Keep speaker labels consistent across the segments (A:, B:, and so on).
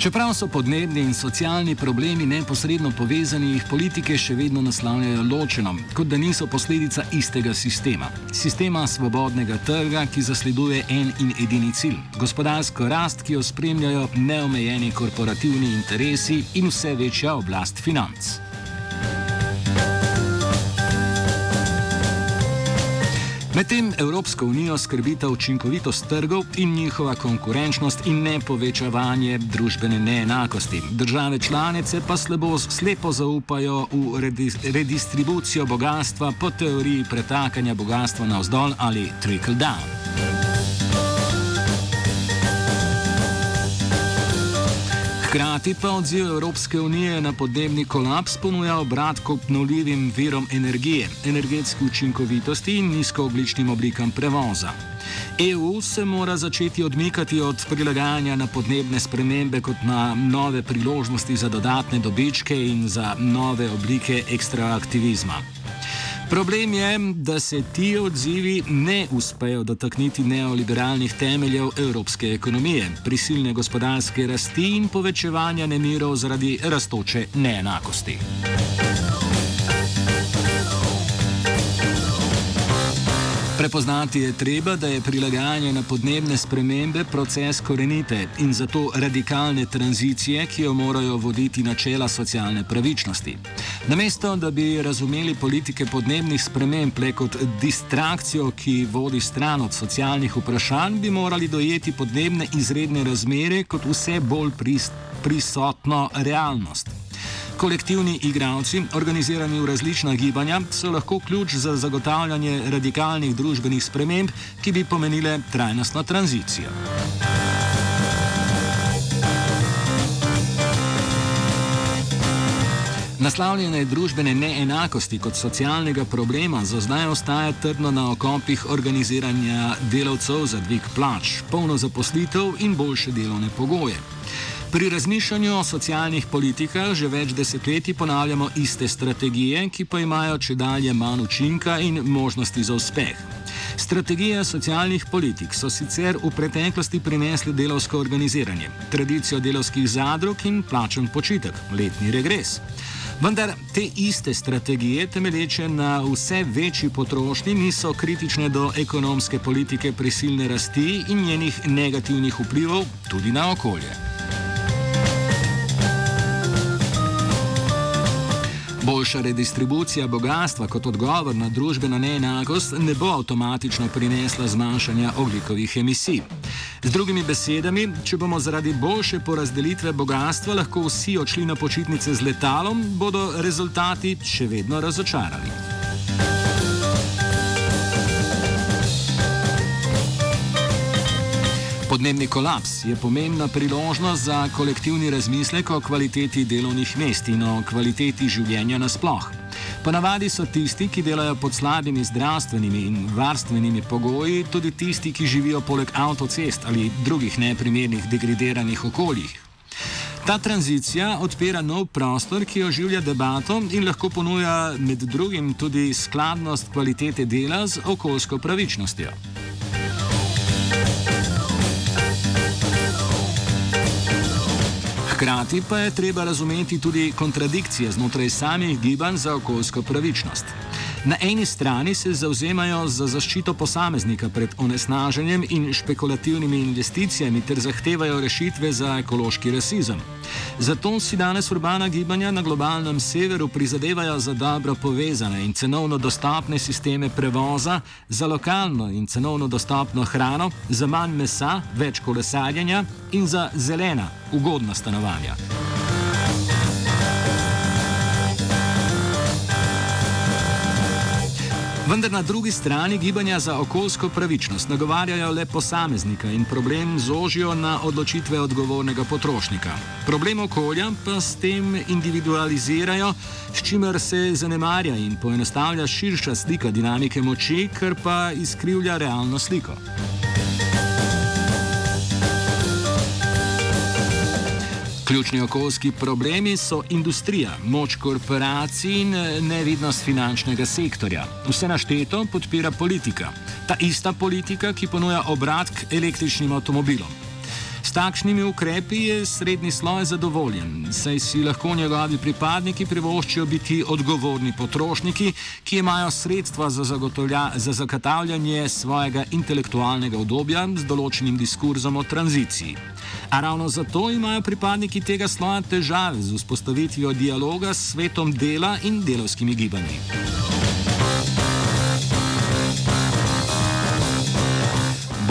A: Čeprav so podnebni in socialni problemi neposredno povezani, jih politike še vedno naslavljajo ločeno, kot da niso posledica istega sistema. Sistema svobodnega trga, ki zasleduje en in edini cilj: gospodarsko rast, ki jo spremljajo neomejeni korporativni interesi in vse večja oblast financ. Medtem Evropsko unijo skrbita učinkovitost trgov in njihova konkurenčnost in ne povečevanje družbene neenakosti. Države članice pa slabo, slepo zaupajo v redistribucijo bogatstva po teoriji pretakanja bogatstva navzdol ali trickle down. Hkrati pa odziv Evropske unije na podnebni kolaps ponuja obrat k obnovljivim virom energije, energetski učinkovitosti in nizkoogličnim oblikam prevoza. EU se mora začeti odmikati od prilagajanja na podnebne spremembe kot na nove priložnosti za dodatne dobičke in za nove oblike ekstraaktivizma. Problem je, da se ti odzivi ne uspejo dotakniti neoliberalnih temeljev evropske ekonomije, prisilne gospodarske rasti in povečevanja nemirov zaradi rastoče neenakosti. Prepoznati je treba, da je prilagajanje na podnebne spremembe proces korenite in zato radikalne tranzicije, ki jo morajo voditi načela socialne pravičnosti. Namesto, da bi razumeli politike podnebnih sprememb le kot distrakcijo, ki vodi stran od socialnih vprašanj, bi morali dojeti podnebne izredne razmere kot vse bolj prisotno realnost. Kolektivni igravci, organizirani v različna gibanja, so lahko ključ za zagotavljanje radikalnih družbenih sprememb, ki bi pomenile trajnostno tranzicijo. Naslavljene družbene neenakosti kot socialnega problema za zdaj ostaja trdno na okopih organiziranja delavcev za dvig plač, polno zaposlitev in boljše delovne pogoje. Pri razmišljanju o socialnih politikah že več desetletij ponavljamo iste strategije, ki pa imajo če dalje manj učinka in možnosti za uspeh. Strategije socialnih politik so sicer v preteklosti prinesli delovsko organiziranje, tradicijo delovskih zadrug in plačen počitek, letni regres. Vendar te iste strategije, temelječe na vse večji potrošnji, niso kritične do ekonomske politike prisilne rasti in njenih negativnih vplivov tudi na okolje. Boljša redistribucija bogatstva kot odgovor na družbeno neenakost ne bo avtomatično prinesla zmanjšanja oglikovih emisij. Z drugimi besedami, če bomo zaradi boljše porazdelitve bogatstva lahko vsi odšli na počitnice z letalom, bodo rezultati še vedno razočarali. Podnebni kolaps je pomembna priložnost za kolektivni razmislek o kvaliteti delovnih mest in o kvaliteti življenja nasploh. Ponavadi so tisti, ki delajo pod slabimi zdravstvenimi in varstvenimi pogoji, tudi tisti, ki živijo poleg avtocest ali drugih neprimernih degradiranih okoljih. Ta tranzicija odpira nov prostor, ki oživlja debato in lahko ponuja med drugim tudi skladnost kvalitete dela z okoljsko pravičnostjo. Hkrati pa je treba razumeti tudi kontradikcije znotraj samih gibanj za okoljsko pravičnost. Na eni strani se zauzemajo za zaščito posameznika pred onesnaženjem in špekulativnimi investicijami ter zahtevajo rešitve za ekološki rasizem. Zato si danes urbana gibanja na globalnem severu prizadevajo za dobro povezane in cenovno dostopne sisteme prevoza, za lokalno in cenovno dostopno hrano, za manj mesa, več kolesarjenja in za zelena, ugodna stanovanja. Vendar na drugi strani gibanja za okoljsko pravičnost nagovarjajo le posameznika in problem zožijo na odločitve odgovornega potrošnika. Problem okolja pa s tem individualizirajo, s čimer se zanemarja in poenostavlja širša slika dinamike moči, kar pa izkrivlja realno sliko. Ključni okoljski problemi so industrija, moč korporacij in eh, nevidnost finančnega sektorja. Vse našteto podpira politika. Ta ista politika, ki ponuja obrat k električnim avtomobilom. S takšnimi ukrepi je srednji sloj zadovoljen, saj si lahko njegovi pripadniki privoščijo biti odgovorni potrošniki, ki imajo sredstva za, za zagotavljanje svojega intelektualnega obdobja z določenim diskurzom o tranziciji. A ravno zato imajo pripadniki tega sloja težave z vzpostavitvijo dialoga s svetom dela in delovskimi gibanji.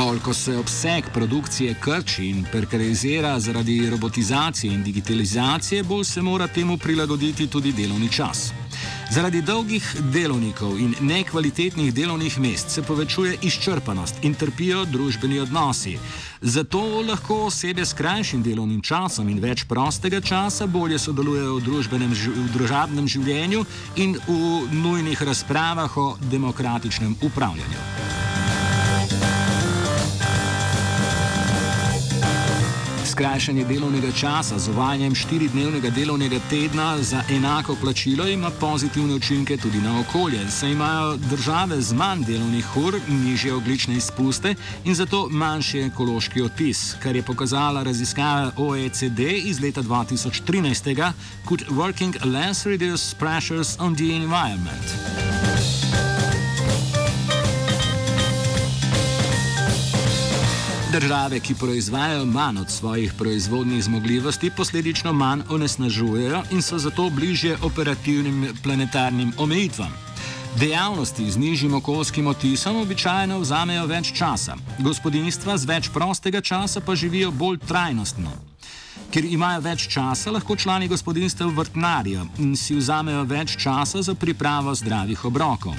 A: Bolj ko se obseg produkcije krči in prekarizira zaradi robotizacije in digitalizacije, bolj se mora temu prilagoditi tudi delovni čas. Zaradi dolgih delovnikov in nekvalitetnih delovnih mest se povečuje izčrpanost in trpijo družbeni odnosi. Zato lahko osebe s krajšim delovnim časom in več prostega časa bolje sodelujejo v, v družabnem življenju in v nujnih razpravah o demokratičnem upravljanju. Skrajšanje delovnega časa z uvajanjem štiridnevnega delovnega tedna za enako plačilo ima pozitivne učinke tudi na okolje, saj imajo države z manj delovnih ur nižje oglične izpuste in zato manjši ekološki odtis, kar je pokazala raziskava OECD iz leta 2013, kot Working Less Reduce Pressures on the Environment. Države, ki proizvajajo manj od svojih proizvodnih zmogljivosti, posledično manj onesnažujejo in so zato bližje operativnim planetarnim omejitvam. Dejavnosti z nižjim okoljskim otisom običajno vzamejo več časa, gospodinstva z več prostega časa pa živijo bolj trajnostno. Ker imajo več časa, lahko člani gospodinstva vrtnarijo in si vzamejo več časa za pripravo zdravih obrokov.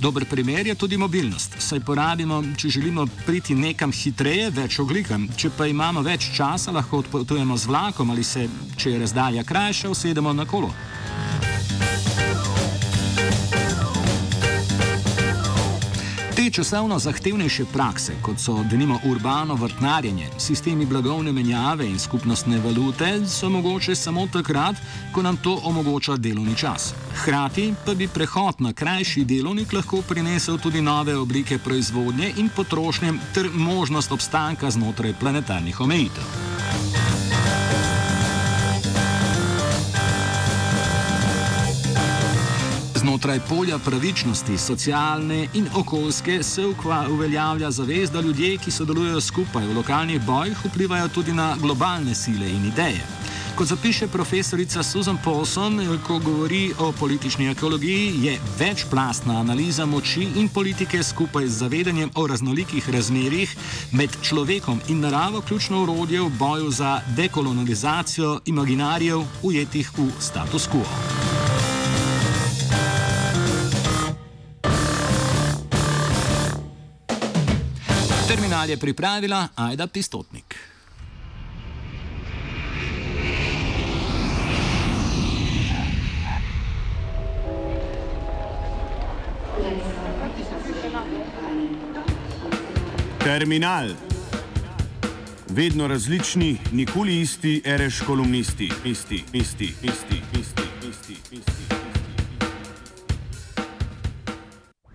A: Dober primer je tudi mobilnost. Saj porabimo, če želimo priti nekam hitreje, več oglika. Če pa imamo več časa, lahko odpotujemo z vlakom ali se, če je razdalja krajša, usedemo na kolo. Te časovno zahtevnejše prakse, kot so denimo urbano vrtnarjenje, sistemi blagovne menjave in skupnostne valute, so mogoče samo takrat, ko nam to omogoča delovni čas. Hkrati pa bi prehod na krajši delovnik lahko prinesel tudi nove oblike proizvodnje in potrošnje ter možnost obstanka znotraj planetarnih omejitev. Znotraj polja pravičnosti, socialne in okoljske, se uveljavlja zavez, da ljudje, ki sodelujejo skupaj v lokalnih bojih, vplivajo tudi na globalne sile in ideje. Kot zapiše profesorica Susan Paulson, ko govori o politični ekologiji, je večplastna analiza moči in politike skupaj z zavedanjem o raznolikih razmerjih med človekom in naravo ključno urodje v boju za dekolonizacijo imaginarijev ujetih v status quo. Terminal je pripravila Aida Pistotnik.
B: Terminal. Vedno različni, nikoli isti, ereš kolumnisti. Isti, isti, isti, isti, isti, isti. isti.